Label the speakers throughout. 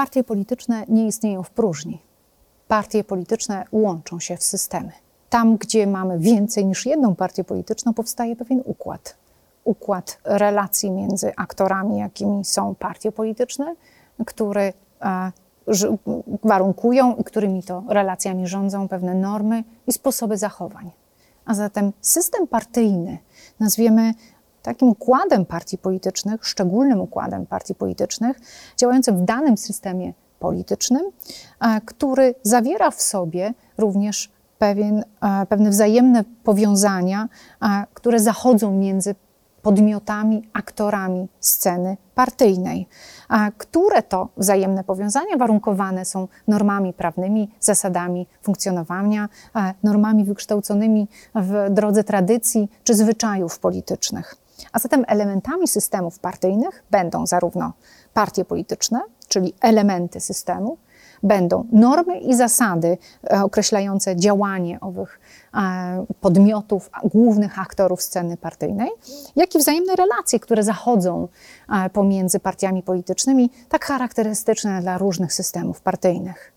Speaker 1: Partie polityczne nie istnieją w próżni. Partie polityczne łączą się w systemy. Tam, gdzie mamy więcej niż jedną partię polityczną, powstaje pewien układ. Układ relacji między aktorami, jakimi są partie polityczne, które e, warunkują i którymi to relacjami rządzą pewne normy i sposoby zachowań. A zatem system partyjny nazwiemy takim układem partii politycznych, szczególnym układem partii politycznych, działającym w danym systemie politycznym, który zawiera w sobie również pewien, pewne wzajemne powiązania, które zachodzą między podmiotami, aktorami sceny partyjnej, które to wzajemne powiązania warunkowane są normami prawnymi, zasadami funkcjonowania, normami wykształconymi w drodze tradycji czy zwyczajów politycznych. A zatem elementami systemów partyjnych będą zarówno partie polityczne, czyli elementy systemu, będą normy i zasady e, określające działanie owych e, podmiotów, głównych aktorów sceny partyjnej, jak i wzajemne relacje, które zachodzą e, pomiędzy partiami politycznymi, tak charakterystyczne dla różnych systemów partyjnych.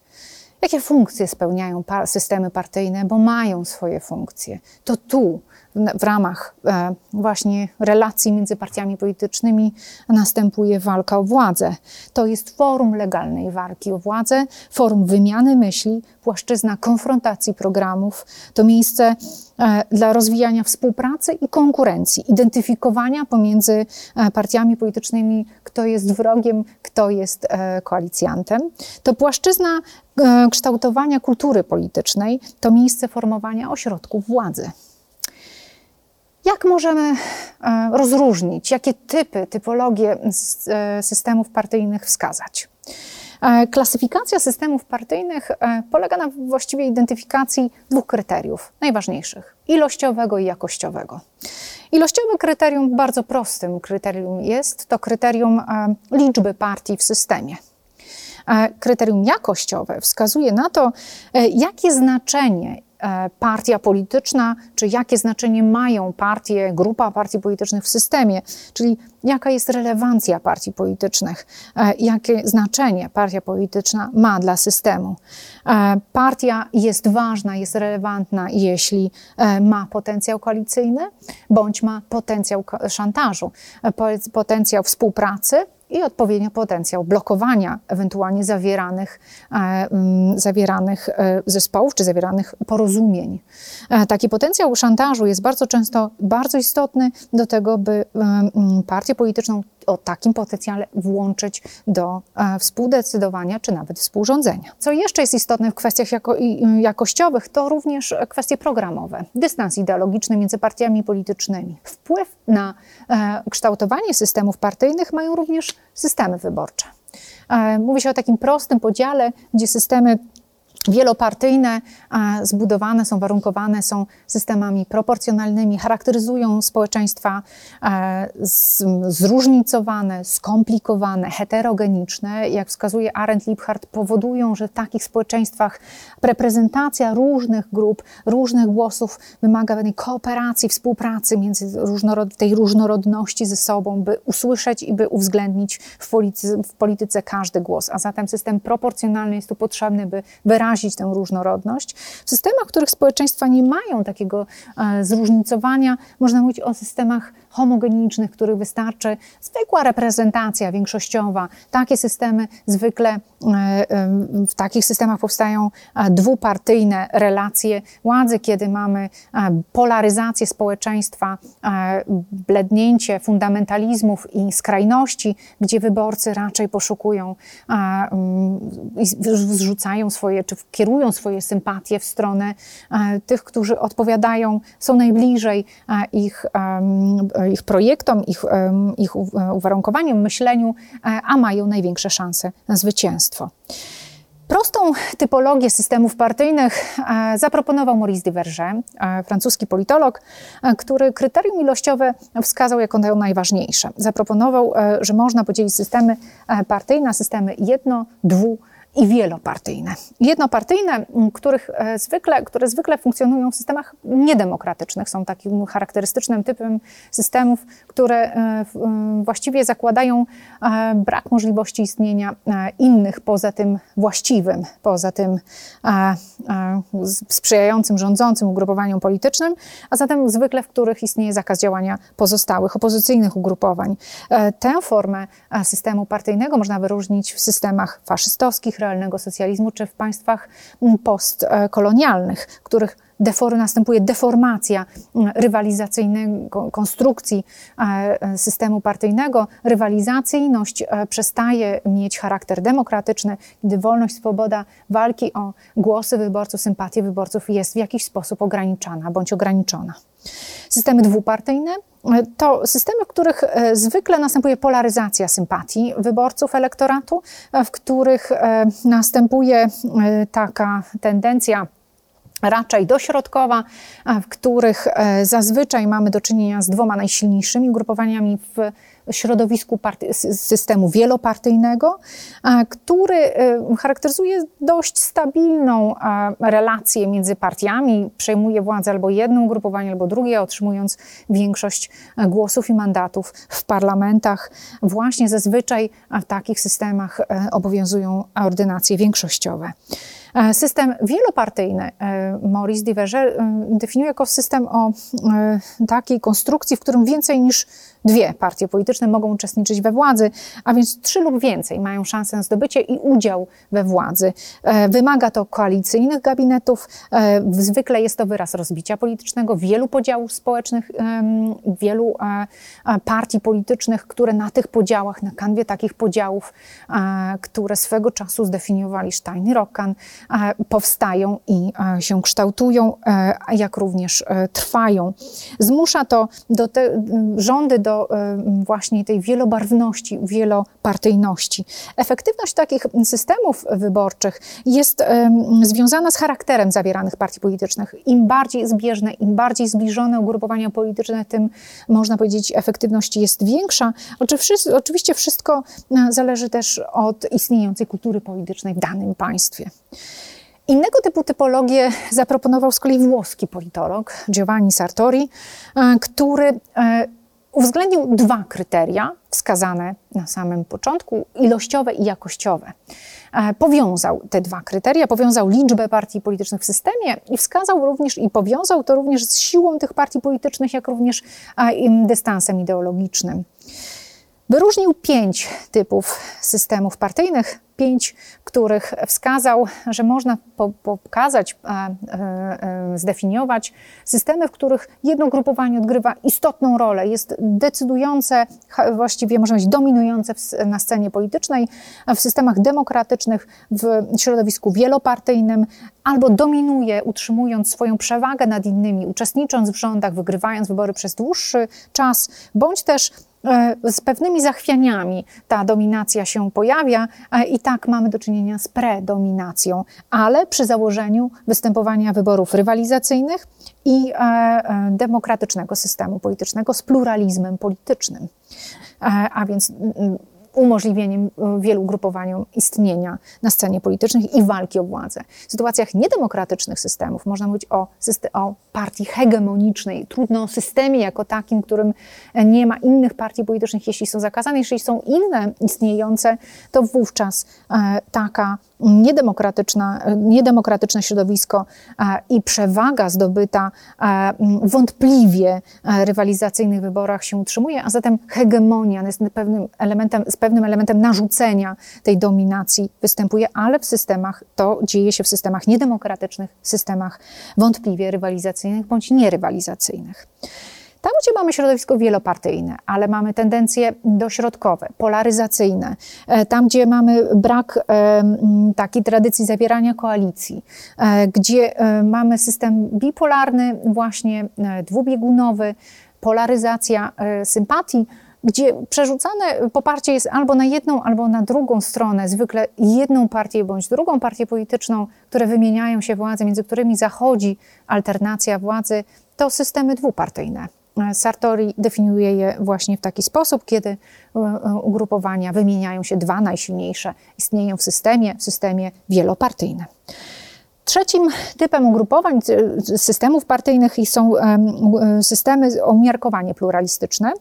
Speaker 1: Jakie funkcje spełniają systemy partyjne, bo mają swoje funkcje? To tu w ramach e, właśnie relacji między partiami politycznymi następuje walka o władzę. To jest forum legalnej walki o władzę, forum wymiany myśli, płaszczyzna konfrontacji programów, to miejsce dla rozwijania współpracy i konkurencji, identyfikowania pomiędzy e, partiami politycznymi, kto jest wrogiem, kto jest koalicjantem. To płaszczyzna kształtowania kultury politycznej, to miejsce formowania ośrodków władzy. Jak możemy e, rozróżnić, jakie typy, typologie e, systemów partyjnych wskazać? E, klasyfikacja systemów partyjnych polega na właściwie identyfikacji dwóch kryteriów najważniejszych: ilościowego i jakościowego. Ilościowe kryterium, bardzo prostym kryterium jest to kryterium liczby partii w systemie. Kryterium jakościowe wskazuje na to, jakie znaczenie E, partia polityczna, czy jakie znaczenie mają partie, grupa partii politycznych w systemie, czyli jaka jest relewancja partii politycznych, e, jakie znaczenie partia polityczna ma dla systemu. E, partia jest ważna, jest relevantna, jeśli ma potencjał koalicyjny, bądź ma potencjał szantażu, potencjał współpracy, i odpowiednio potencjał blokowania ewentualnie zawieranych, e, mm, zawieranych e, zespołów czy zawieranych porozumień. E, taki potencjał szantażu jest bardzo często bardzo istotny do tego, by mm, partię polityczną o takim potencjale włączyć do e, współdecydowania czy nawet współrządzenia. Co jeszcze jest istotne w kwestiach jako, jakościowych, to również kwestie programowe, dystans ideologiczny między partiami politycznymi. Wpływ na e, kształtowanie systemów partyjnych mają również systemy wyborcze. E, mówi się o takim prostym podziale, gdzie systemy wielopartyjne, zbudowane są, warunkowane są systemami proporcjonalnymi, charakteryzują społeczeństwa e, zróżnicowane, skomplikowane, heterogeniczne. Jak wskazuje Arendt Liebhardt, powodują, że w takich społeczeństwach reprezentacja różnych grup, różnych głosów wymaga pewnej kooperacji, współpracy między różnorod tej różnorodności ze sobą, by usłyszeć i by uwzględnić w polityce, w polityce każdy głos. A zatem system proporcjonalny jest tu potrzebny, by wyrazić wyrazić tę różnorodność. W systemach, w których społeczeństwa nie mają takiego e, zróżnicowania, można mówić o systemach homogenicznych, których wystarczy zwykła reprezentacja większościowa. Takie systemy zwykle, e, w takich systemach powstają e, dwupartyjne relacje władzy, kiedy mamy polaryzację społeczeństwa, blednięcie fundamentalizmów i skrajności, gdzie wyborcy raczej poszukują i zrzucają swoje, czy kierują swoje sympatie w stronę e, tych, którzy odpowiadają, są najbliżej e, ich, ich projektom, ich, ich uwarunkowaniom, myśleniu, e, a mają największe szanse na zwycięstwo. Prostą typologię systemów partyjnych zaproponował Maurice Diverger, francuski politolog, który kryterium ilościowe wskazał jako najważniejsze. Zaproponował, że można podzielić systemy partyjne na systemy jedno, dwu i wielopartyjne. Jednopartyjne, których zwykle, które zwykle funkcjonują w systemach niedemokratycznych, są takim charakterystycznym typem systemów, które właściwie zakładają brak możliwości istnienia innych poza tym właściwym, poza tym sprzyjającym, rządzącym ugrupowaniom politycznym, a zatem zwykle w których istnieje zakaz działania pozostałych, opozycyjnych ugrupowań. E, tę formę e, systemu partyjnego można wyróżnić w systemach faszystowskich, realnego socjalizmu czy w państwach postkolonialnych, których defor, następuje deformacja rywalizacyjnego, konstrukcji e, systemu partyjnego. Rywalizacyjność przestaje mieć charakter demokratyczny, gdy wolność, swoboda walki o głosy wyborców, sympatię wyborców jest w jakiś sposób ograniczana bądź ograniczona. Systemy dwupartyjne to systemy, w których e, zwykle następuje polaryzacja sympatii wyborców elektoratu, w których e, następuje e, taka tendencja raczej dośrodkowa, w których zazwyczaj mamy do czynienia z dwoma najsilniejszymi ugrupowaniami w środowisku systemu wielopartyjnego, który y, charakteryzuje dość stabilną relację między partiami, przejmuje władzę albo jedno ugrupowanie, albo drugie, otrzymując większość głosów i mandatów w parlamentach. Właśnie zazwyczaj w takich systemach e, obowiązują ordynacje większościowe. E, system wielopartyjny e, Maurice Diverger definiuje jako system o takiej konstrukcji, w którym więcej niż dwie partie polityczne mogą uczestniczyć we władzy, a więc trzy lub więcej mają szansę na zdobycie i udział we władzy. E, wymaga to koalicyjnych gabinetów. E, zwykle jest to wyraz rozbicia politycznego, wielu podziałów społecznych, wielu e, partii politycznych, które na tych podziałach, na kanwie takich podziałów, które swego czasu zdefiniowali Stein i Rockan, powstają i się kształtują, jak również trwają. Zmusza to do te, rządy do do właśnie tej wielobarwności, wielopartyjności. Efektywność takich systemów wyborczych jest związana z charakterem zawieranych partii politycznych. Im bardziej zbieżne, im bardziej zbliżone ugrupowania polityczne, tym można powiedzieć efektywność jest większa. Oczywiście wszystko e, zależy też od istniejącej kultury politycznej w danym państwie. Innego typu typologię zaproponował z kolei włoski politolog Giovanni Sartori, e, który e, uwzględnił dwa kryteria wskazane na samym początku, ilościowe i jakościowe. E, powiązał te dwa kryteria, powiązał liczbę partii politycznych w systemie i wskazał również i powiązał to również z siłą tych partii politycznych, jak również dystansem ideologicznym. Wyróżnił pięć typów systemów partyjnych, pięć, których wskazał, że można po, pokazać, e, e, zdefiniować systemy, w których jedno grupowanie odgrywa istotną rolę, jest decydujące, właściwie można być dominujące na scenie politycznej, w systemach demokratycznych, w środowisku wielopartyjnym, albo dominuje, utrzymując swoją przewagę nad innymi, uczestnicząc w rządach, wygrywając wybory przez dłuższy czas, bądź też E, z pewnymi zachwianiami ta dominacja się pojawia e, i tak mamy do czynienia z predominacją, ale przy założeniu występowania wyborów rywalizacyjnych i e, demokratycznego systemu politycznego z pluralizmem politycznym. A więc umożliwieniem e, wielu grupowaniom istnienia na scenie politycznej i walki o władzę. W sytuacjach niedemokratycznych systemów można mówić o, o partii hegemonicznej. Trudno o systemie jako takim, którym nie ma innych partii politycznych, jeśli są zakazane. Jeśli są inne istniejące, to wówczas e, taka niedemokratyczna, niedemokratyczne środowisko i przewaga zdobyta wątpliwie rywalizacyjnych wyborach się utrzymuje, a zatem hegemonia jest pewnym elementem, z pewnym elementem narzucenia tej dominacji występuje, ale w systemach, to dzieje się w systemach niedemokratycznych, systemach wątpliwie rywalizacyjnych bądź nierywalizacyjnych. Tam, gdzie mamy środowisko wielopartyjne, ale mamy tendencje dośrodkowe, polaryzacyjne, e, tam, gdzie mamy brak e, takiej tradycji zawierania koalicji, e, gdzie mamy system bipolarny, właśnie dwubiegunowy, polaryzacja sympatii, gdzie przerzucane poparcie jest albo na jedną, albo na drugą stronę, zwykle jedną partię bądź drugą partię polityczną, które wymieniają się władze, między którymi zachodzi alternacja władzy, to systemy dwupartyjne. Sartori definiuje je właśnie w taki sposób, kiedy ugrupowania wymieniają się dwa najsilniejsze, istnieją w systemie, w systemie wielopartyjnym. Trzecim typem ugrupowań systemów partyjnych są systemy o umiarkowanie pluralistyczne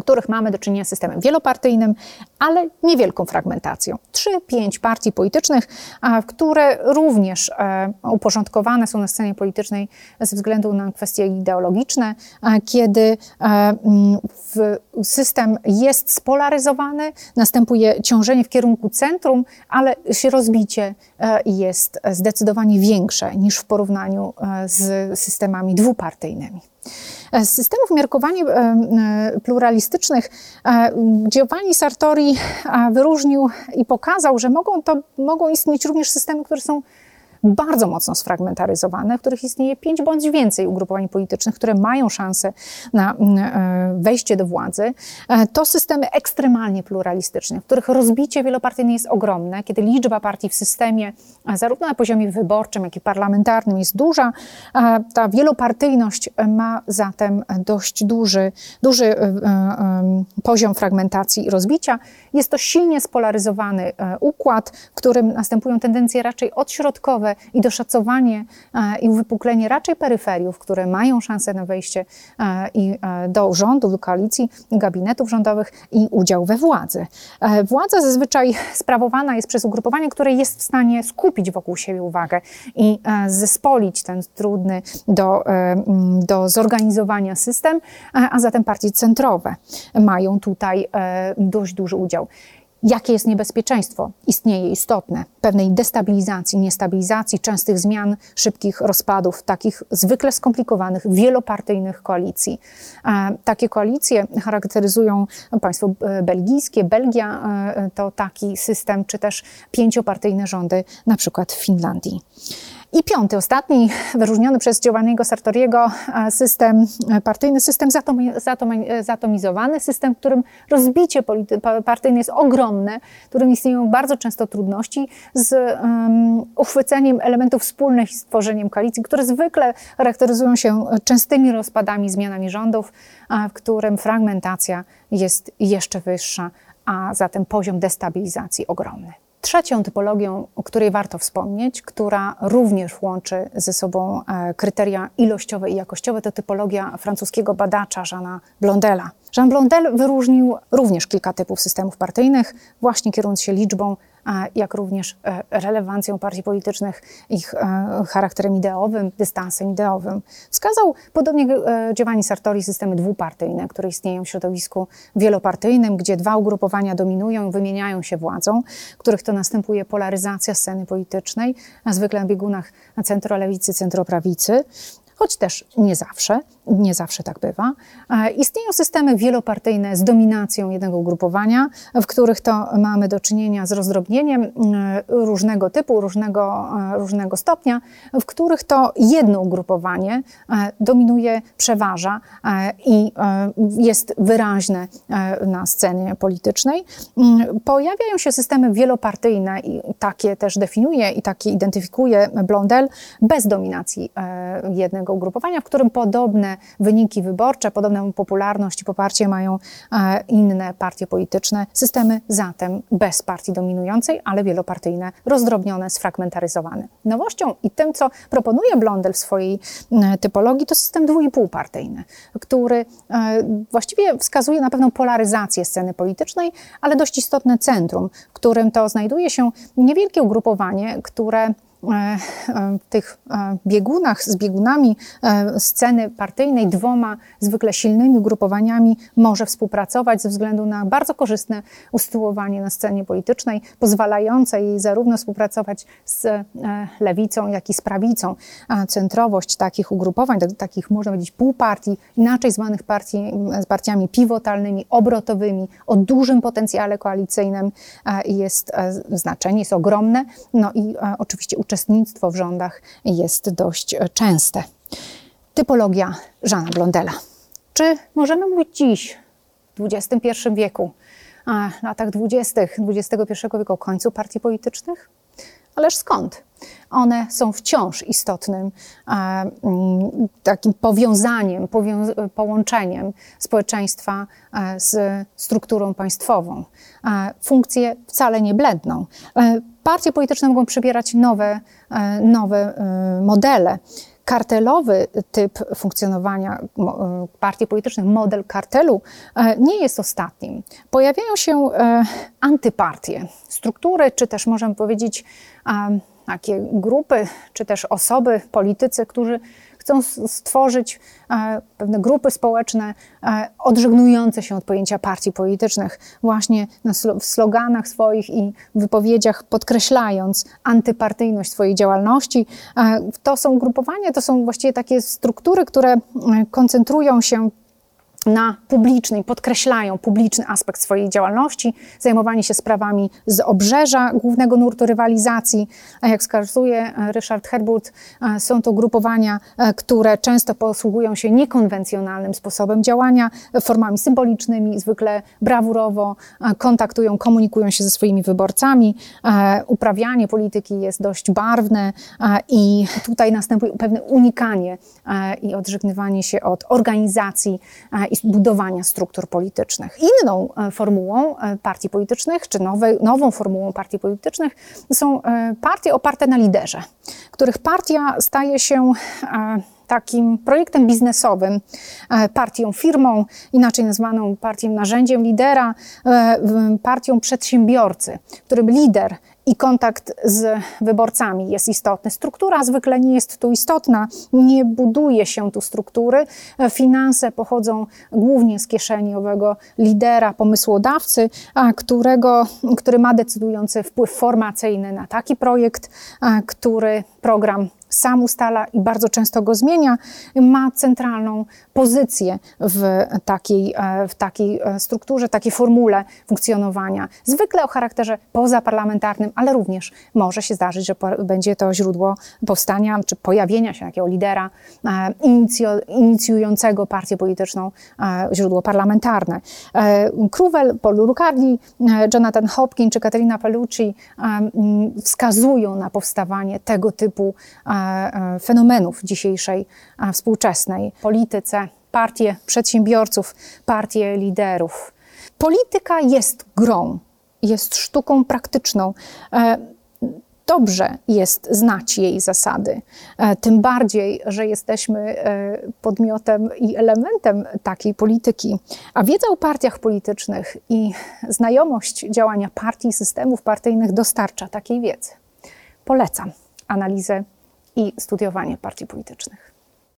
Speaker 1: w których mamy do czynienia z systemem wielopartyjnym, ale niewielką fragmentacją. Trzy, pięć partii politycznych, które również e, uporządkowane są na scenie politycznej ze względu na kwestie ideologiczne, kiedy e, system jest spolaryzowany, następuje ciążenie w kierunku centrum, ale rozbicie e, jest zdecydowanie większe niż w porównaniu z systemami dwupartyjnymi. Z systemów miarkowania e, e, pluralistycznych e, Giovanni Sartori wyróżnił i pokazał, że mogą, to, mogą istnieć również systemy, które są bardzo mocno sfragmentaryzowane, w których istnieje pięć bądź więcej ugrupowań politycznych, które mają szansę na mm, e, wejście do władzy. E, to systemy ekstremalnie pluralistyczne, w których rozbicie wielopartyjne jest ogromne, kiedy liczba partii w systemie, zarówno na poziomie wyborczym, jak i parlamentarnym, jest duża. Ta wielopartyjność ma zatem dość duży, duży e, poziom fragmentacji i rozbicia. Jest to silnie spolaryzowany układ, w którym następują tendencje raczej odśrodkowe, i doszacowanie e, i uwypuklenie raczej peryferiów, które mają szansę na wejście e, i e, do rządu, do koalicji, gabinetów rządowych i udział we władzy. Władza zazwyczaj sprawowana jest przez ugrupowanie, które jest w stanie skupić wokół siebie uwagę i zespolić ten trudny do, do zorganizowania system, a zatem partie centrowe mają tutaj dość duży udział. Jakie jest niebezpieczeństwo? Istnieje istotne pewnej destabilizacji, niestabilizacji, częstych zmian, szybkich rozpadów, takich zwykle skomplikowanych, wielopartyjnych koalicji. Takie koalicje charakteryzują państwo e, belgijskie. Belgia e, to taki system, czy też pięciopartyjne rządy, na przykład w Finlandii. I piąty, ostatni, wyróżniony przez Giovanniego Sartoriego system partyjny, system zatomizowany, system, w którym rozbicie partyjne jest ogromne, w którym istnieją bardzo często trudności z um, uchwyceniem elementów wspólnych i stworzeniem koalicji, które zwykle charakteryzują się częstymi rozpadami, zmianami rządów, w którym fragmentacja jest jeszcze wyższa, a zatem poziom destabilizacji ogromny. Trzecią typologią, o której warto wspomnieć, która również łączy ze sobą e, kryteria ilościowe i jakościowe, to typologia francuskiego badacza Jeana Blondela. Jean Blondel wyróżnił również kilka typów systemów partyjnych, właśnie kierując się liczbą jak również e, relewancją partii politycznych, ich e, charakterem ideowym, dystansem ideowym. Wskazał, podobnie e, Giovanni Sartori, systemy dwupartyjne, które istnieją w środowisku wielopartyjnym, gdzie dwa ugrupowania dominują wymieniają się władzą, których to następuje polaryzacja sceny politycznej, a zwykle na biegunach centrolewicy, centroprawicy choć też nie zawsze, nie zawsze tak bywa. E, istnieją systemy wielopartyjne z dominacją jednego ugrupowania, w których to mamy do czynienia z rozdrobnieniem e, różnego typu, różnego, e, różnego stopnia, w których to jedno ugrupowanie dominuje, przeważa i jest wyraźne na scenie politycznej. Mm, pojawiają się systemy wielopartyjne i takie też definiuje i takie identyfikuje Blondel bez dominacji jednego ugrupowania, w którym podobne wyniki wyborcze, podobną popularność i poparcie mają e, inne partie polityczne. Systemy zatem bez partii dominującej, ale wielopartyjne, rozdrobnione, sfragmentaryzowane. Nowością i tym, co proponuje Blondel w swojej typologii, to system dwójpółpartyjny, który e, właściwie wskazuje na pewną polaryzację sceny politycznej, ale dość istotne centrum, w którym to znajduje się niewielkie ugrupowanie, które tych e, biegunach z biegunami sceny partyjnej, dwoma zwykle silnymi ugrupowaniami może współpracować ze względu na bardzo korzystne usytuowanie na scenie politycznej, pozwalające jej zarówno współpracować z lewicą, jak i z prawicą. Centrowość takich ugrupowań, takich można powiedzieć półpartii, inaczej zwanych partii, partiami pivotalnymi, obrotowymi, o dużym potencjale koalicyjnym jest znaczenie, jest ogromne. No i oczywiście w rządach jest dość częste. Typologia Żana Blondela. Czy możemy mówić dziś, w XXI wieku, a latach 20. XXI wieku o końcu partii politycznych? Ależ skąd? One są wciąż istotnym takim powiązaniem, połączeniem społeczeństwa z strukturą państwową. Funkcje wcale nie bledną. Partie polityczne mogą przybierać nowe, nowe modele kartelowy typ funkcjonowania e, partii politycznych, model kartelu, e, nie jest ostatnim. Pojawiają się e, antypartie, struktury, czy też możemy powiedzieć takie grupy, czy też osoby, politycy, którzy chcą stworzyć e, pewne grupy społeczne e, odżegnujące się od pojęcia partii politycznych, właśnie w sloganach swoich i wypowiedziach podkreślając antypartyjność swojej działalności. E, to są grupowania, to są właściwie takie struktury, które koncentrują się na publicznej, podkreślają publiczny aspekt swojej działalności, zajmowanie się sprawami z obrzeża głównego nurtu rywalizacji. Jak wskazuje e, Richard Herbert, e, są to grupowania, e, które często posługują się niekonwencjonalnym sposobem działania, formami symbolicznymi, zwykle brawurowo kontaktują, komunikują się ze swoimi wyborcami. Uprawianie polityki jest dość barwne i tutaj następuje pewne unikanie i odżegnywanie się od organizacji i budowania struktur politycznych. Inną e, formułą e, partii politycznych, czy nową formułą partii politycznych są e, partie oparte na liderze, których partia staje się takim projektem biznesowym, partią firmą, inaczej nazwaną partią narzędziem lidera, partią przedsiębiorcy, którym lider i kontakt z wyborcami jest istotny. Struktura zwykle nie jest tu istotna, nie buduje się tu struktury. Finanse pochodzą głównie z kieszeni owego lidera, pomysłodawcy, którego, który ma decydujący wpływ formacyjny na taki projekt, który program sam ustala i bardzo często go zmienia, ma centralną pozycję w takiej, e, w takiej e, strukturze, takiej formule funkcjonowania. Zwykle o charakterze pozaparlamentarnym, ale również może się zdarzyć, że będzie to źródło powstania czy pojawienia się takiego lidera e, inicjującego partię polityczną, źródło parlamentarne. Kruwel, Paul Rucardi, Jonathan Hopkins czy Katerina Pellucci wskazują na powstawanie tego typu fenomenów dzisiejszej współczesnej polityce, partie przedsiębiorców, partie liderów. Polityka jest grą, jest sztuką praktyczną. E, dobrze jest znać jej zasady, e, tym bardziej, że jesteśmy podmiotem i elementem takiej polityki. A wiedza o partiach politycznych i znajomość działania partii systemów partyjnych dostarcza takiej wiedzy. Polecam analizę i studiowanie partii politycznych.